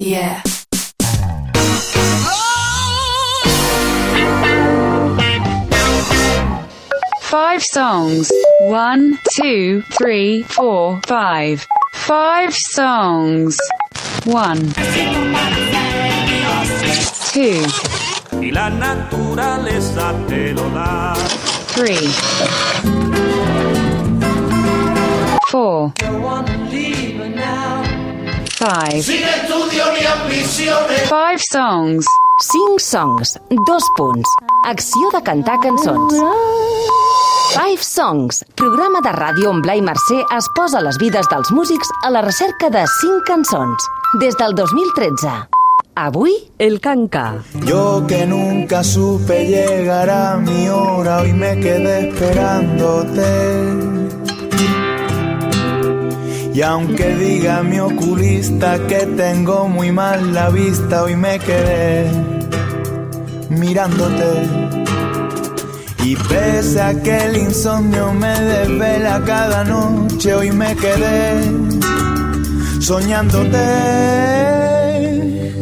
Yeah. Five songs. One, two, three, four, five. Five songs. One. Two, y la naturaleza te lo da. three. Four. Five. Five songs. 5 songs, dos punts. Acció de cantar cançons. Five Songs, programa de ràdio on Blai Mercè es posa les vides dels músics a la recerca de 5 cançons. Des del 2013. Avui, el canca. Yo que nunca supe llegar a mi hora, hoy me quedé esperándote. Y aunque diga mi oculista que tengo muy mal la vista, hoy me quedé mirándote. Y pese a que el insomnio me desvela cada noche, hoy me quedé soñándote.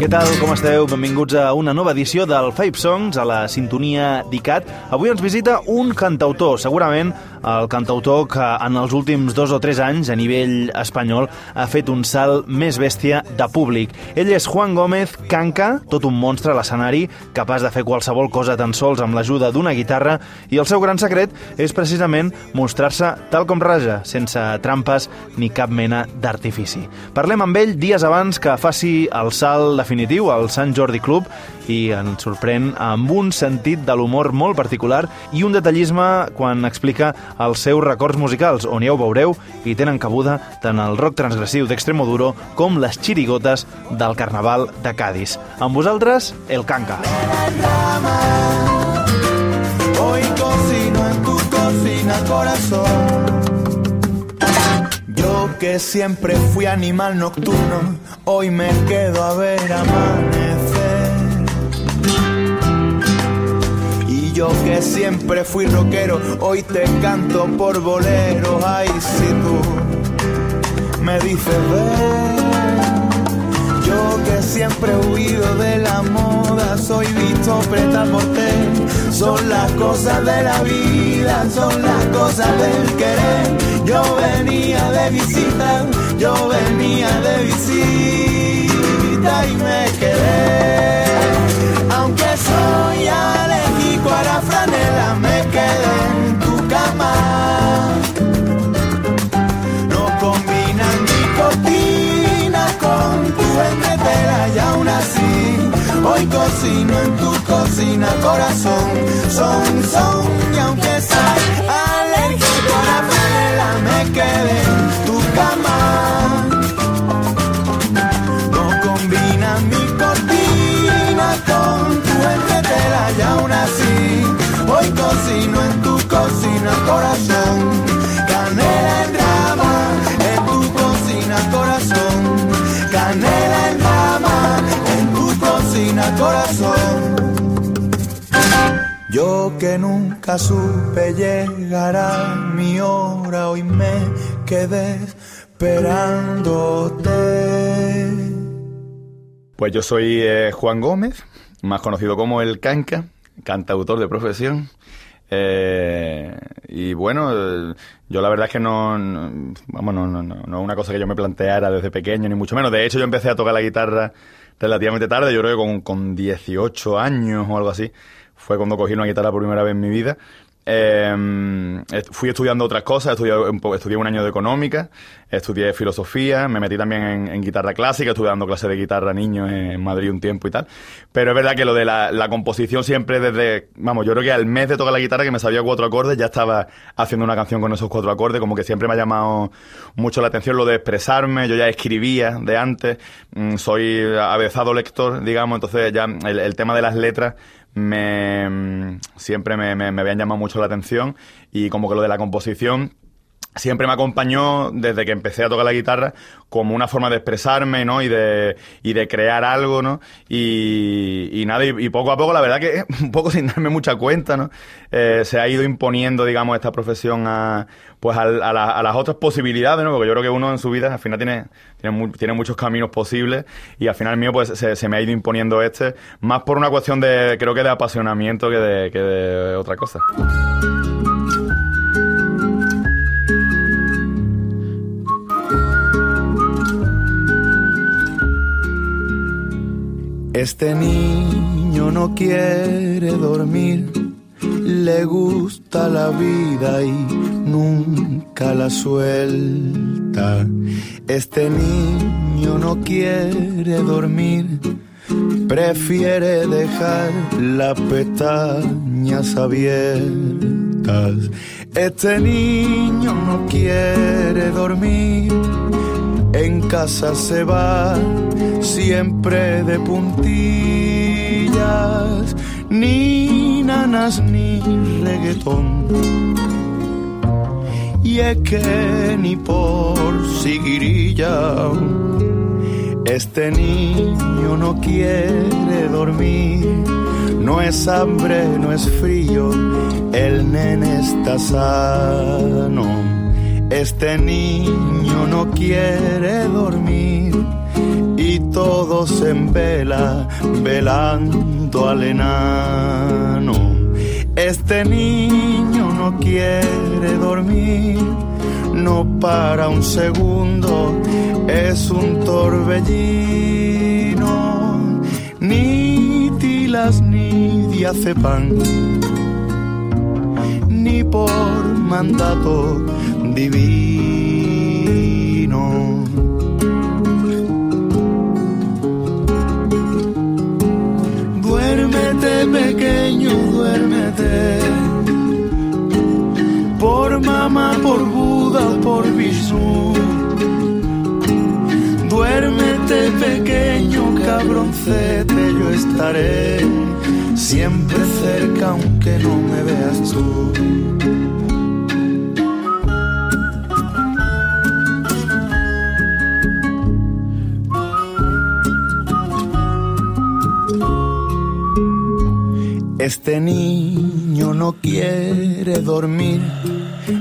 Què tal, com esteu? Benvinguts a una nova edició del Five Songs, a la sintonia d'ICAT. Avui ens visita un cantautor, segurament el cantautor que en els últims dos o tres anys, a nivell espanyol, ha fet un salt més bèstia de públic. Ell és Juan Gómez Canca, tot un monstre a l'escenari, capaç de fer qualsevol cosa tan sols amb l'ajuda d'una guitarra, i el seu gran secret és precisament mostrar-se tal com raja, sense trampes ni cap mena d'artifici. Parlem amb ell dies abans que faci el salt definitiu al Sant Jordi Club i ens sorprèn amb un sentit de l'humor molt particular i un detallisme quan explica els seus records musicals, on ja ho veureu i tenen cabuda tant el rock transgressiu d'Extremoduro com les xirigotes del Carnaval de Cádiz. Amb vosaltres, el Canca. Hoy cocino en tu cocina, corazón. Yo que siempre fui animal nocturno, hoy me quedo a ver amanecer. Yo que siempre fui rockero, hoy te canto por bolero. Ay, si tú me dices ver. Yo que siempre he huido de la moda, soy visto preta por te. Son las cosas de la vida, son las cosas del querer. Yo venía de visita, yo venía de visita y me quedé. Aunque soy cocino en tu cocina corazón. Son son y aunque soy alérgico a la franela me quedé que nunca supe llegar a mi hora hoy me quedé esperándote Pues yo soy eh, Juan Gómez, más conocido como el Canca, cantautor de profesión. Eh, y bueno, eh, yo la verdad es que no, no- vamos, no, no, no, no es una cosa que yo me planteara desde pequeño, ni mucho menos. De hecho, yo empecé a tocar la guitarra relativamente tarde, yo creo que con, con 18 años o algo así. Fue cuando cogí una guitarra por primera vez en mi vida. Eh, fui estudiando otras cosas, estudié un, año de económica, estudié filosofía, me metí también en, guitarra clásica, estuve dando clases de guitarra a niños en Madrid un tiempo y tal. Pero es verdad que lo de la, composición siempre desde, vamos, yo creo que al mes de tocar la guitarra que me sabía cuatro acordes, ya estaba haciendo una canción con esos cuatro acordes, como que siempre me ha llamado mucho la atención lo de expresarme, yo ya escribía de antes, mm, soy avezado lector, digamos, entonces ya el tema de las letras me mm, siempre me, me, me habían llamado mucho la atención y como que lo de la composición siempre me acompañó desde que empecé a tocar la guitarra como una forma de expresarme, ¿no? Y de, y de crear algo, ¿no? Y, y nada, y, poco a poco, la verdad que un poco sin darme mucha cuenta, ¿no? Eh, se ha ido imponiendo, digamos, esta profesión a, pues a, la- a las otras posibilidades, ¿no? Porque yo creo que uno en su vida al final tiene, tiene, tiene muchos caminos posibles y al final mío pues se, se me ha ido imponiendo este, más por una cuestión de, creo que de apasionamiento que de, que de otra cosa. Este niño no quiere dormir, le gusta la vida y nunca la suelta. Este niño no quiere dormir, prefiere dejar las pestañas abiertas. Este niño no quiere dormir, en casa se va siempre de puntillas, ni nanas ni reggaetón. Y es que ni por siguirilla, este niño no quiere dormir. No es hambre, no es frío, el nene está sano. Este niño no quiere dormir y todos en vela, velando al enano. Este niño no quiere dormir, no para un segundo, es un torbellino, ni tilas ni diazepam, ni por mandato divino. Duérmete pequeño, duérmete. Por mamá, por Buda, por Vishnu. Duérmete pequeño, cabroncete, yo estaré siempre cerca aunque no me veas tú. Este niño no quiere dormir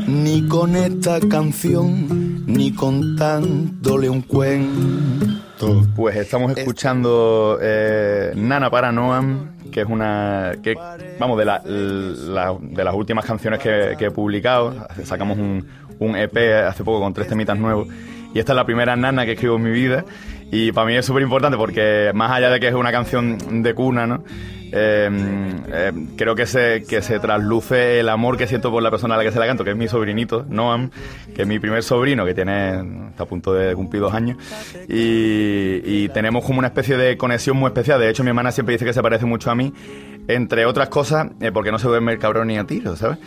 ni con esta canción ni contándole un cuento. Pues estamos escuchando eh, Nana para Noam, que es una. Que, vamos, de, la- la- de las últimas canciones que, que he publicado. Sacamos un, un EP hace poco con tres temitas nuevos. Y esta es la primera Nana que escribo en mi vida. Y para mí es súper importante porque, más allá de que es una canción de cuna, ¿no? Eh, eh, creo que se, que se trasluce el amor que siento por la persona a la que se la canto, que es mi sobrinito, Noam, que es mi primer sobrino, que tiene está a punto de cumplir dos años. Y, y tenemos como una especie de conexión muy especial. De hecho, mi hermana siempre dice que se parece mucho a mí, entre otras cosas, eh, porque no se duerme el cabrón ni a tiro, ¿sabes?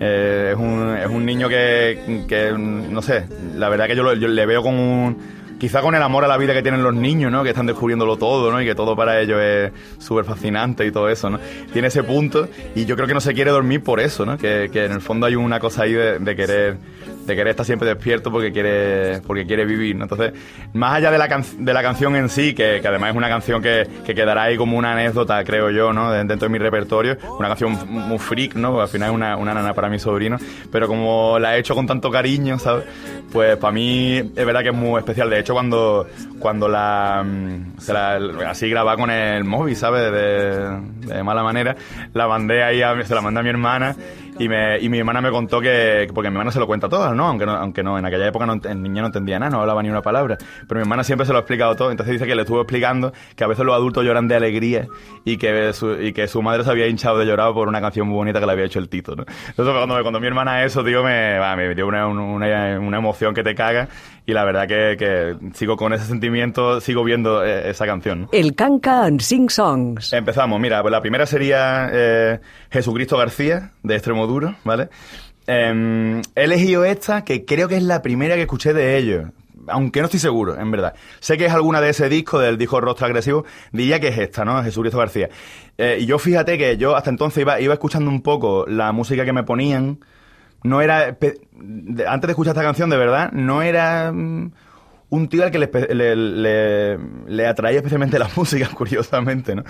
Eh, es, un, es un niño que, que, no sé, la verdad que yo, lo- yo le veo con un quizá con el amor a la vida que tienen los niños, ¿no? Que están descubriéndolo todo, ¿no? Y que todo para ellos es súper fascinante y todo eso, ¿no? Tiene ese punto y yo creo que no se quiere dormir por eso, ¿no? Que, que en el fondo hay una cosa ahí de, de querer de querer estar siempre despierto porque quiere porque quiere vivir. Entonces, más allá de la, can- de la canción en sí, que, que además es una canción que, que quedará ahí como una anécdota, creo yo, ¿no? De- Dentro de mi repertorio, una canción muy freak, ¿no? Al final es una, una nana para mi sobrino, pero como la he hecho con tanto cariño, ¿sabes? Pues para mí es verdad que es muy especial. De hecho, cuando, cuando la, mm, así grababa con el móvil, ¿sabes? De, mala manera, la mandé ahí, se la mandé a mi hermana y, me, y mi hermana me contó que, porque mi hermana se lo cuenta todo, ¿no? Aunque no, aunque no en aquella época no, el niño no entendía nada, no hablaba ni una palabra. Pero mi hermana siempre se lo ha explicado todo. Entonces dice que le estuvo explicando que a veces los adultos lloran de alegría y que su, y que su madre se había hinchado de llorar por una canción muy bonita que le había hecho el Tito, ¿no? Entonces cuando, cuando mi hermana eso, tío, me, va, me dio una, una, una emoción que te caga y la verdad que, que sigo con ese sentimiento, sigo viendo eh, esa canción. ¿no? El Canca en 5 songs. Empezamos, mira, pues la primera sería eh, Jesucristo García, de Extremo Duro, ¿vale? Eh, he elegido esta, que creo que es la primera que escuché de ellos, aunque no estoy seguro, en verdad. Sé que es alguna de ese disco, del disco Rostro Agresivo, diría que es esta, ¿no? Jesucristo García. Eh, y yo fíjate que yo hasta entonces iba, iba escuchando un poco la música que me ponían, no era... Antes de escuchar esta canción, de verdad, no era mm, un tío al que le, atraía especialmente la música, curiosamente, ¿no?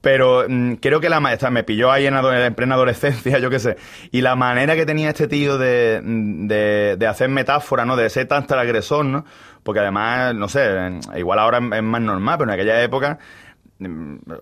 Pero mm, creo que la maestra me pilló ahí en, en plena adolescencia, yo qué sé. Y la manera que tenía este tío de, de, de hacer metáfora, ¿no? De ser tan transgresor, ¿no? Porque además, no sé, igual ahora es más normal, pero en aquella época mm,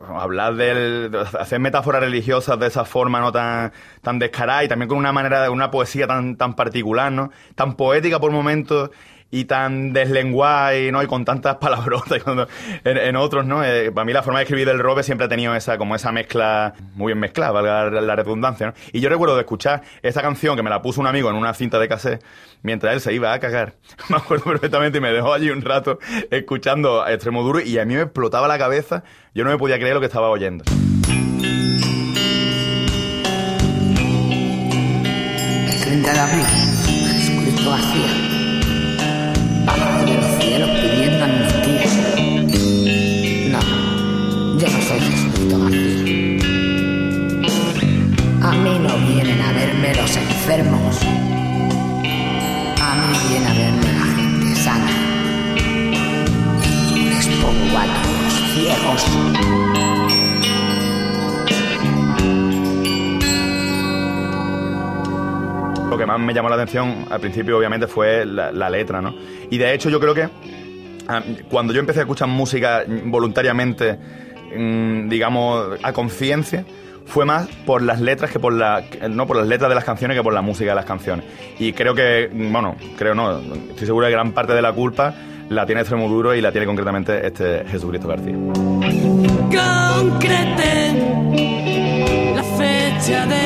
hablar del, de hacer metáforas religiosas de esa forma no tan tan descarada y también con una manera de una poesía tan tan particular no tan poética por momentos y tan deslenguada y no y con tantas palabrotas en, otros no Eh, para mí la forma de escribir del Robe siempre ha tenido esa como esa mezcla muy bien mezclada valga la, la redundancia ¿no? y yo recuerdo de escuchar esta canción que me la puso un amigo en una cinta de cassette mientras él se iba a cagar. Me acuerdo perfectamente y me dejó allí un rato escuchando a Extremo Duro y a mí me explotaba la cabeza yo no me podía creer lo que estaba oyendo. 30 de abril, Jesucristo Lo que más me llamó la atención al principio, obviamente, fue la, letra, ¿no? Y de hecho, yo creo que ah, cuando yo empecé a escuchar música voluntariamente, mm, digamos, a conciencia, fue más por las letras que por la no por las letras de las canciones que por la música de las canciones. Y creo que, bueno, creo no, estoy seguro que gran parte de la culpa la tiene Extremo Duro y la tiene concretamente este Jesucristo García. la fecha de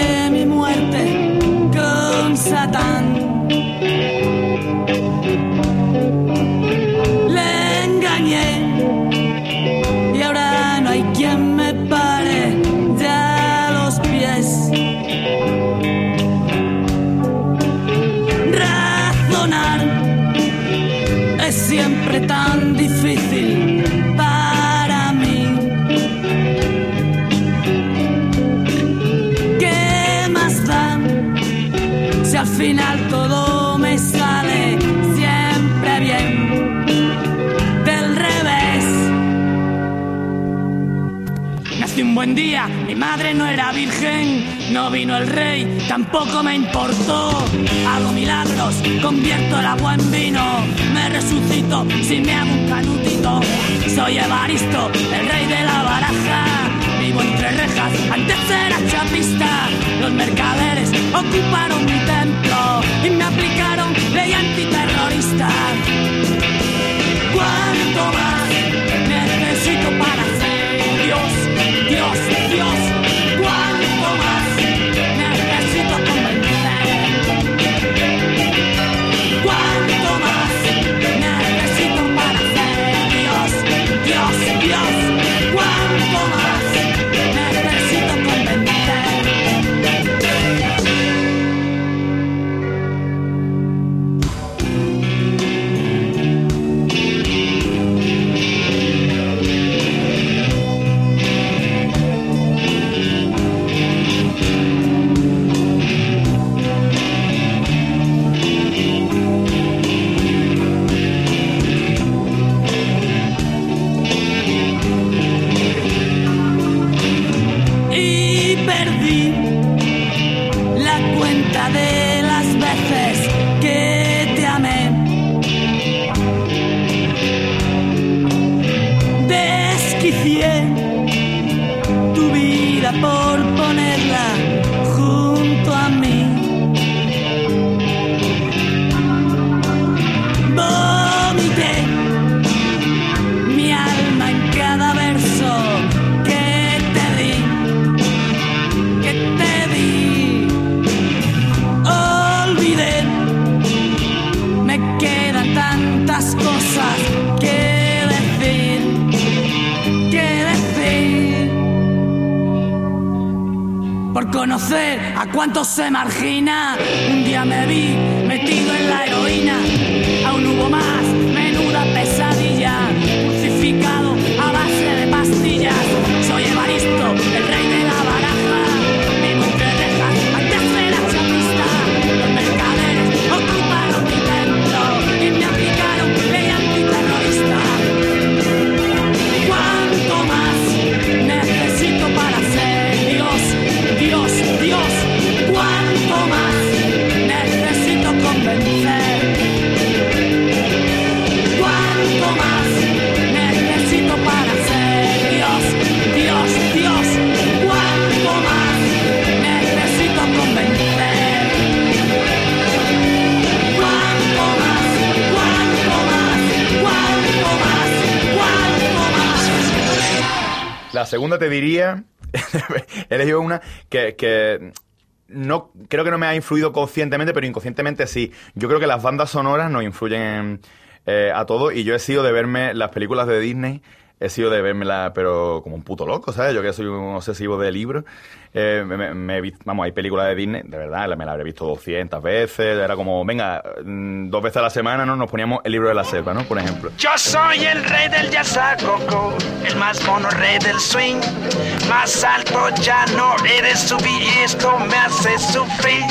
día, mi madre no era virgen, no vino el rey, tampoco me importó. Hago milagros, convierto el agua en vino, me resucito si me hago un canutito. Soy Evaristo, el rey de la baraja. Vivo entre rejas, antes era chapista. Los mercaderes ocuparon mi templo y me aplicaron ley antiterrorista. ¿Cuánto cuántos se margina, un día me vi metido en la heroína. La segunda te diría, he elegido una que, no creo que no me ha influido conscientemente, pero inconscientemente sí. Yo creo que las bandas sonoras nos influyen eh, a todos y yo he sido de verme las películas de Disney he sido de vermela, pero como un puto loco, ¿sabes? Yo que soy un obsesivo de libros. Eh, me, me visto- vamos, hay películas de Disney, de verdad, me la habré visto 200 veces. Era como, venga, mm, dos veces a la semana, ¿no? Nos poníamos el libro de la selva, ¿no? Por ejemplo. Yo soy el rey del yazacoco, el más mono rey del swing. Más alto ya no eres subir y esto me hace sufrir.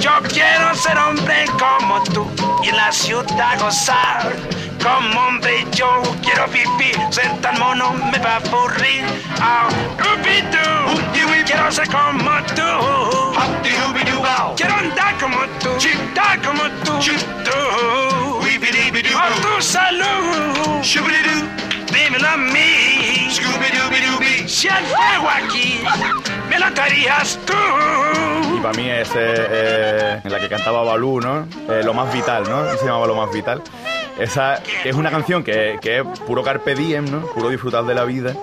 Yo quiero ser hombre como tú y en la ciudad gozar. Como hombre yo quiero vivir, ser tan mono me va a aburrir. Oh, Ubi-doo, quiero ser como tú. Quiero andar como tú, andar como tú. Por tu salud, dímelo a mí. Si el fuego aquí, me lo darías tú. Y para mí es eh, eh, en la que cantaba Balú, ¿no? Eh, lo más vital, ¿no? Se llamaba Lo más vital. Esa es una canción que, que es puro carpe diem, ¿no? Puro disfrutar de la vida.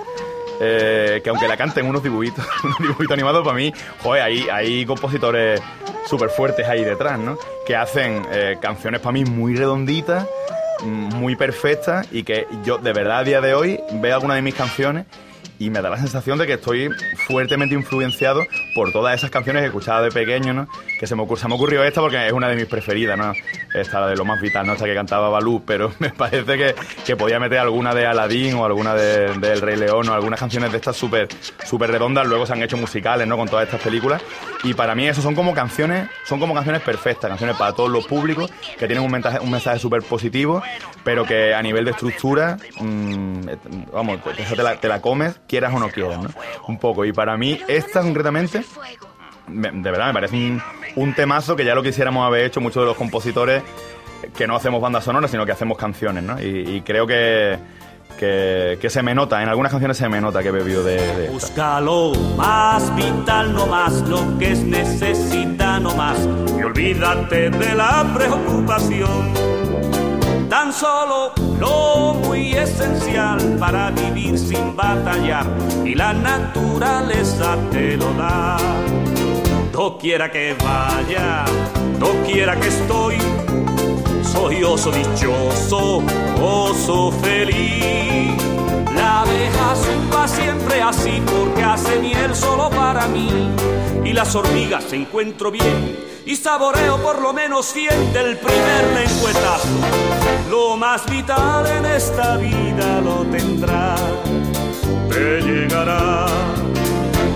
Eh, que aunque la canten unos dibujitos, unos dibujitos animados, para mí, joder, hay, hay compositores súper fuertes ahí detrás, ¿no? Que hacen eh, canciones para mí muy redonditas, mm, muy perfectas y que yo de verdad a día de hoy veo alguna de mis canciones y me da la sensación de que estoy fuertemente influenciado por todas esas canciones que escuchaba de pequeño, ¿no? Que se me, ocur- se me ocurrió esta porque es una de mis preferidas, ¿no? Esta la de lo más vital, ¿no? Esta que cantaba Balú, pero me parece que, que podía meter alguna de Aladdin o alguna de, El Rey León o algunas canciones de estas súper súper redondas, luego se han hecho musicales, ¿no? Con todas estas películas y para mí eso son como canciones, son como canciones perfectas, canciones para todos los públicos que tienen un mensaje, un mensaje súper positivo, pero que a nivel de estructura, mm, vamos, te la, te la comes, quieras o no quieras, ¿no? Un poco. Y para mí, esta concretamente, me- de verdad me parece un, un temazo que ya lo quisiéramos haber hecho muchos de los compositores que no hacemos bandas sonoras, sino que hacemos canciones, ¿no? Y creo que, que, que se me nota, en algunas canciones se me nota que he bebido de, de más vital, no más lo que es necesita, no más. Y olvídate de la preocupación. Tan solo lo muy esencial para vivir sin batallar. Y la naturaleza te lo da. Doquiera que vaya, doquiera que estoy. Soy oso dichoso, oso feliz. La abeja zumba siempre así porque hace miel solo para mí. Y las hormigas encuentro bien y saboreo por lo menos siente el primer lengüetazo. Lo más vital en esta vida lo tendrá, te llegará.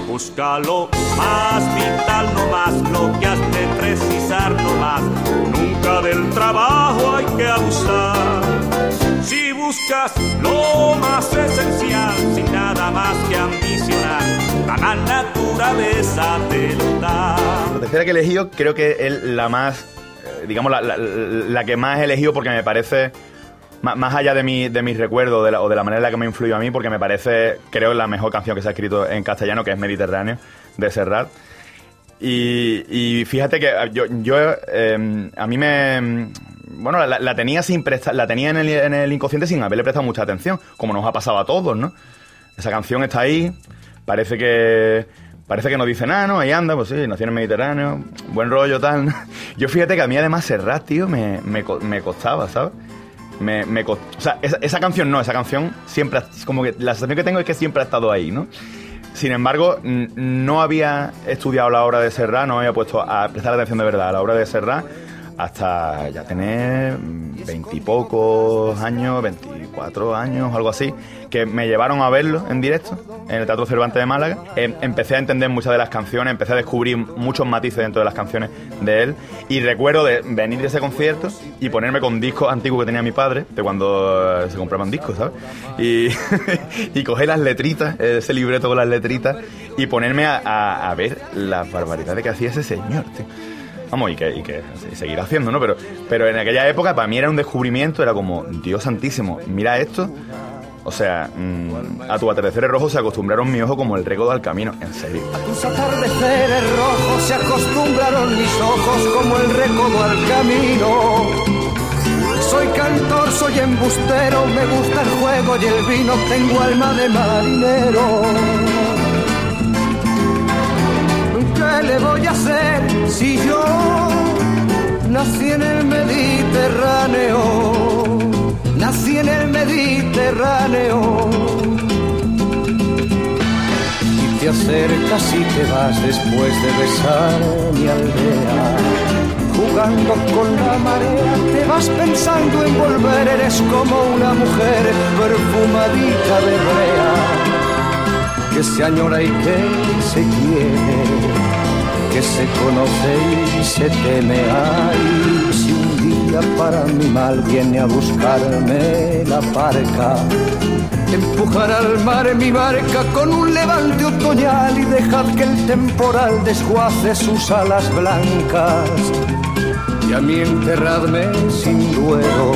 Busca lo más vital, no más lo que has de precisar, no más. Del trabajo hay que abusar. Si buscas lo más esencial, sin nada más que ambicionar, la naturaleza te lo da. La tercera que he elegido creo que es la más, eh, digamos, la, que más he elegido porque me parece, más allá de, mi, de mis recuerdos o de la manera en la que me influyó a mí, porque me parece, creo, la mejor canción que se ha escrito en castellano, que es Mediterráneo, de Serrat. Y, fíjate que yo, yo eh, a mí me... Bueno, la, tenía sin prestar, la tenía en el, en el inconsciente sin haberle prestado mucha atención, como nos ha pasado a todos, ¿no? Esa canción está ahí, parece que parece que no dice nada, ¿no? Ahí anda, pues sí, nació en el Mediterráneo, buen rollo, tal. Yo fíjate que a mí además Serrat, tío, me, me, me costaba, ¿sabes? Me, me O sea, esa, canción no, esa canción siempre, como que la sensación que tengo es que siempre ha estado ahí, ¿no? Sin embargo, no había estudiado la obra de Serrat, no había puesto a prestar atención de verdad a la obra de Serrat hasta ya tener mm, veintipocos años, 24 años, algo así, que me llevaron a verlo en directo en el Teatro Cervantes de Málaga. Em- empecé a entender muchas de las canciones, empecé a descubrir muchos matices dentro de las canciones de él y recuerdo de venir de ese concierto y ponerme con discos antiguos que tenía mi padre, de cuando eh, se compraban discos, ¿sabes? Y, y coger las letritas, ese libreto con las letritas y ponerme a, a- ver las barbaridades que hacía ese señor, tío. Vamos, y que, y que se- seguirá haciendo, ¿no? Pero, pero en aquella época para mí era un descubrimiento, era como, Dios santísimo, mira esto. O sea, mm, a tu atardecer rojo se acostumbraron mi ojo como el recodo al camino, en serio. Tus atardeceres rojos se acostumbraron mis ojos como el recodo al camino. Soy cantor, soy embustero, me gusta el juego y el vino, tengo alma de marinero. ¿Qué le voy a hacer si yo nací en el Mediterráneo? Nací en el Mediterráneo. Y te acercas y te vas después de besar mi aldea jugando con la marea, te vas pensando en volver, eres como una mujer perfumadita de brea, que se añora y que se quiere, que se conoce y se teme. Ay, si un día para mi mal viene a buscarme la parca. Empujar al mar mi barca con un levante otoñal y dejad que el temporal desguace sus alas blancas y a mí enterradme sin duelo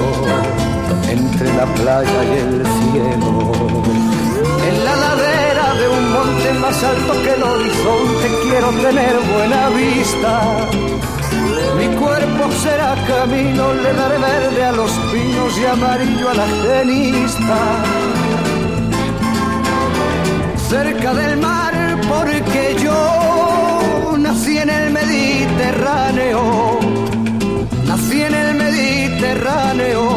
entre la playa y el cielo. Más alto que el horizonte quiero tener buena vista. Mi cuerpo será camino, le daré verde a los pinos y amarillo a la genista. Cerca del mar porque yo nací en el Mediterráneo Nací en el Mediterráneo,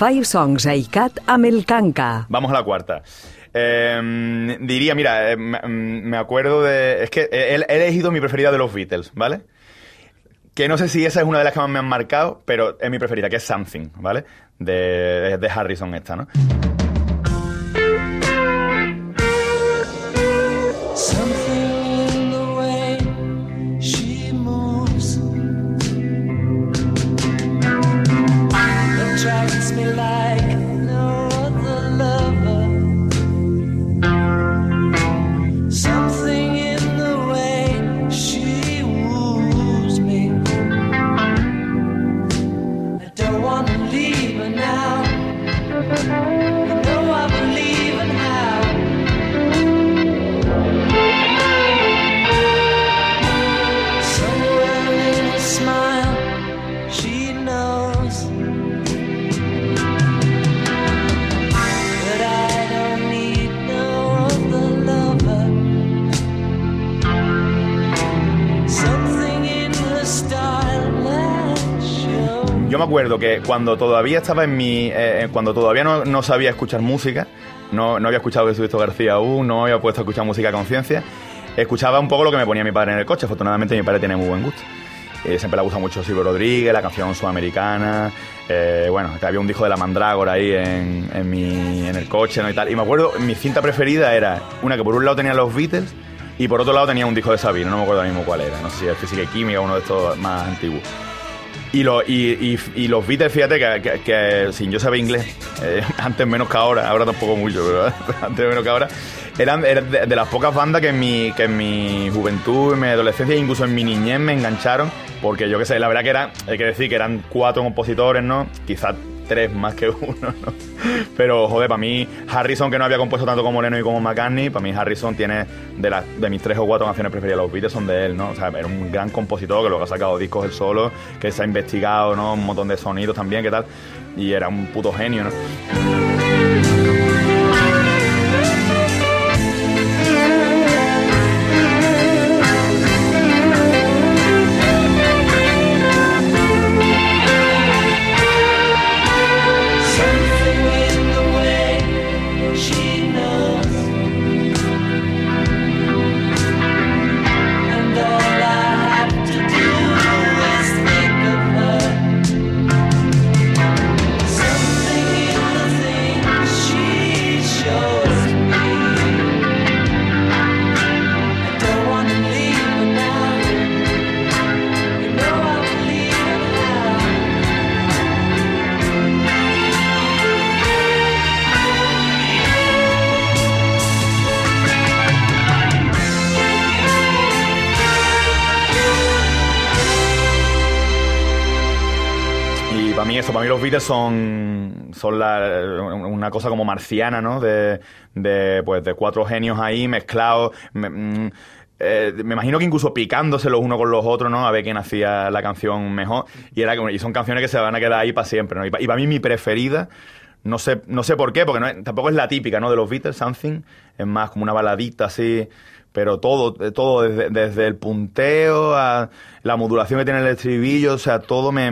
Five Songs a ICAT amb el Canca. Vamos a la cuarta. Eh, diría, mira, eh, me, me acuerdo de... Es que he, he elegido mi preferida de los Beatles, ¿vale? Que no sé si esa es una de las que más me han marcado, pero es mi preferida, que es Something, ¿vale? De, de, de Harrison esta, ¿no? Que cuando todavía estaba en mi... eh, cuando todavía no, sabía escuchar música, no, no había escuchado Jesucristo García aún, no había puesto a escuchar música a conciencia, escuchaba un poco lo que me ponía mi padre en el coche. Afortunadamente mi padre tiene muy buen gusto. Eh, siempre le gusta mucho Silvio Rodríguez, la canción sudamericana. eh, bueno, había un disco de la Mandrágora ahí en, en, mi, en el coche ¿no? y tal. Y me acuerdo, mi cinta preferida era una que por un lado tenía los Beatles y por otro lado tenía un disco de Sabino, no me acuerdo ahora mismo cuál era. No sé si es Física y Química, uno de estos más antiguos. Y, lo, y, y, y los Beatles, fíjate que, que- que sin yo saber inglés, eh, antes menos que ahora, ahora tampoco mucho, pero antes menos que ahora, eran, eran de, de las pocas bandas que en, mi, que en mi juventud, en mi adolescencia, incluso en mi niñez me engancharon, porque yo qué sé, la verdad que eran, hay que decir que eran cuatro compositores, ¿no? Quizás tres más que uno, ¿no? Pero, joder, para mí, Harrison, que no había compuesto tanto como Lennon y como McCartney, para mí Harrison tiene de, las de mis tres o cuatro canciones preferidas, los Beatles son de él, ¿no? O sea, era un gran compositor que luego ha sacado discos él solo, que se ha investigado, ¿no? Un montón de sonidos también, ¿qué tal? Y era un puto genio. Para mí eso, para mí los Beatles son, son una cosa como marciana, ¿no? De, de, pues, de cuatro genios ahí mezclados. Me, mm, eh, me imagino que incluso picándose los unos con los otros, ¿no? A ver quién hacía la canción mejor. Y, era, y son canciones que se van a quedar ahí para siempre, ¿no? Y, pa- y para mí mi preferida, no sé, no sé por qué, porque tampoco es la típica, ¿no? De los Beatles, Something. Es más como una baladita así. Pero todo, eh, todo desde, el punteo a la modulación que tiene el estribillo, o sea, todo me,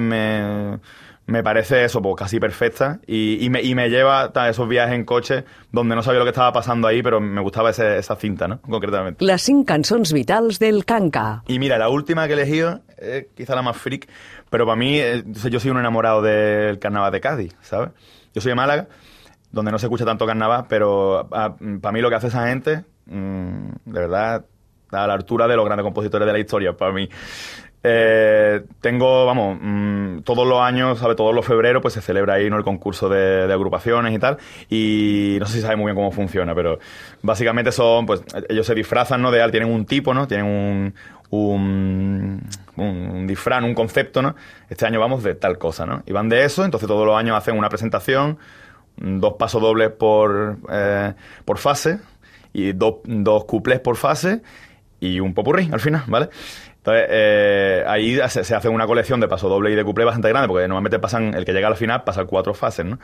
me parece eso, pues casi perfecta. Y, y me, y me lleva a esos viajes en coche donde no sabía lo que estaba pasando ahí, pero me gustaba ese- esa cinta, ¿no? Concretamente. Les cinc cançons vitals del Canca. Y mira, la última que he elegido es quizá la más freak, pero para mí, eh, yo soy un enamorado del carnaval de Cádiz, ¿sabes? Yo soy de Málaga, donde no se escucha tanto carnaval, pero para mí lo que hace esa gente, mm, de verdad, a la altura de los grandes compositores de la historia, para mí. Eh, tengo, vamos, mm, todos los años, ¿sabes? Todos los febreros, pues se celebra ahí, ¿no? El concurso de, de agrupaciones y tal. Y no sé si sabes muy bien cómo funciona, pero básicamente son, pues, ellos se disfrazan, ¿no? De tienen un tipo, ¿no? Tienen un, un, un, disfraz, un concepto, ¿no? Este año vamos de tal cosa, ¿no? Y van de eso, entonces todos los años hacen una presentación, dos pasos dobles por, eh, por fase, y dos, dos cuplés por fase, y un popurrí al final, ¿vale? Entonces, eh, ahí se, hace una colección de paso doble y de cuplé bastante grande, porque normalmente pasan, el que llega a la final pasa cuatro fases, ¿no?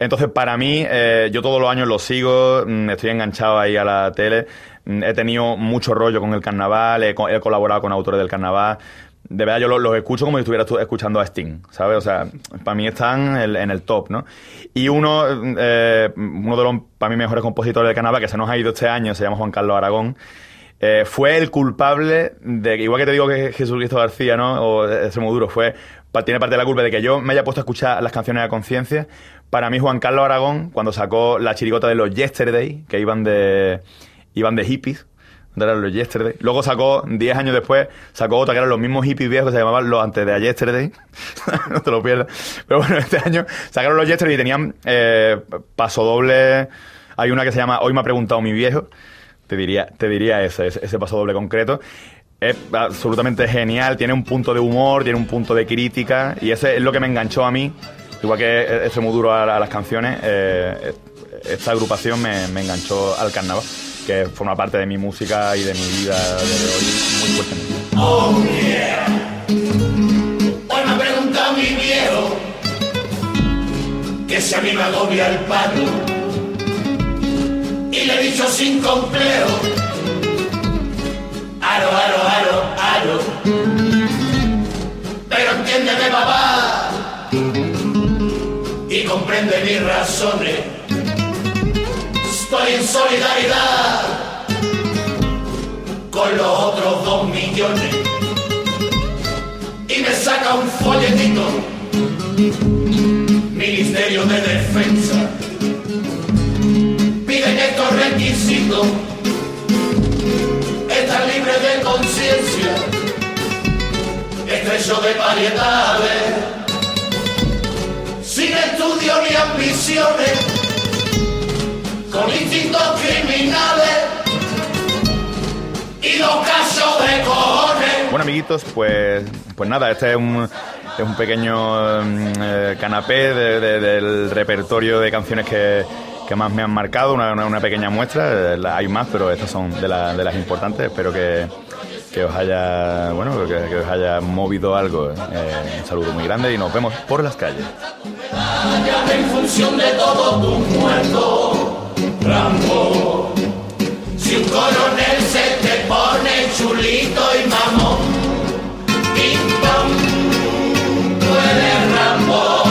Entonces, para mí, eh, yo todos los años lo sigo, mm, estoy enganchado ahí a la tele, mm, he tenido mucho rollo con el carnaval, he, co- he colaborado con autores del carnaval. De verdad, yo los, escucho como si estuviera estu- escuchando a Sting, ¿sabes? O sea, para mí están en el top, ¿no? Y uno, eh, uno de los, para mí, mejores compositores del carnaval, que se nos ha ido este año, se llama Juan Carlos Aragón, eh, fue el culpable de, igual que te digo que Jesucristo García, ¿no? O Extremoduro, fue, pa- tiene parte de la culpa de que yo me haya puesto a escuchar las canciones a conciencia. Para mí, Juan Carlos Aragón, cuando sacó la chirigota de los Yesterday, que iban de, iban de hippies, los Yesterday. Luego sacó, 10 años después, sacó otra que eran los mismos hippies viejos que se llamaban los antes de Yesterday. no te lo pierdas. Pero bueno, este año sacaron los Yesterday y tenían eh, paso doble. Hay una que se llama Hoy me ha preguntado mi viejo. Te diría, te diría ese, ese, paso doble concreto. Es absolutamente genial, tiene un punto de humor, tiene un punto de crítica y ese es lo que me enganchó a mí, igual que ese muy duro a, las canciones, eh, esta agrupación me, enganchó al carnaval, que forma parte de mi música y de mi vida de hoy muy fuertemente. Oh yeah. Hoy me ha preguntado mi que si a mí me agobia el paro. Y le he dicho sin complejo. Aro, aro, aro, aro. Pero entiéndeme, papá. Y comprende mis razones. Estoy en solidaridad con los otros dos millones y me saca un folletito Ministerio de Defensa requisitos estar libre de conciencia. Estrecho de variedades sin estudio ni ambiciones. Con instintos criminales. Y los casos de cojones. Bueno, amiguitos, pues, pues nada, este es un, es un pequeño mm, eh, canapé de- de- del repertorio de canciones que, que más me han marcado, una, una- una pequeña muestra. eh, Hay más, pero estas son de, la- de las importantes. Espero que, que os haya, bueno, que, que os haya movido algo. Eh, un saludo muy grande y nos vemos por las calles. En función de todo tu muerto, Rambo. Si un coronel se te pone chulito y mamón, ping pong, tú eres Rambo.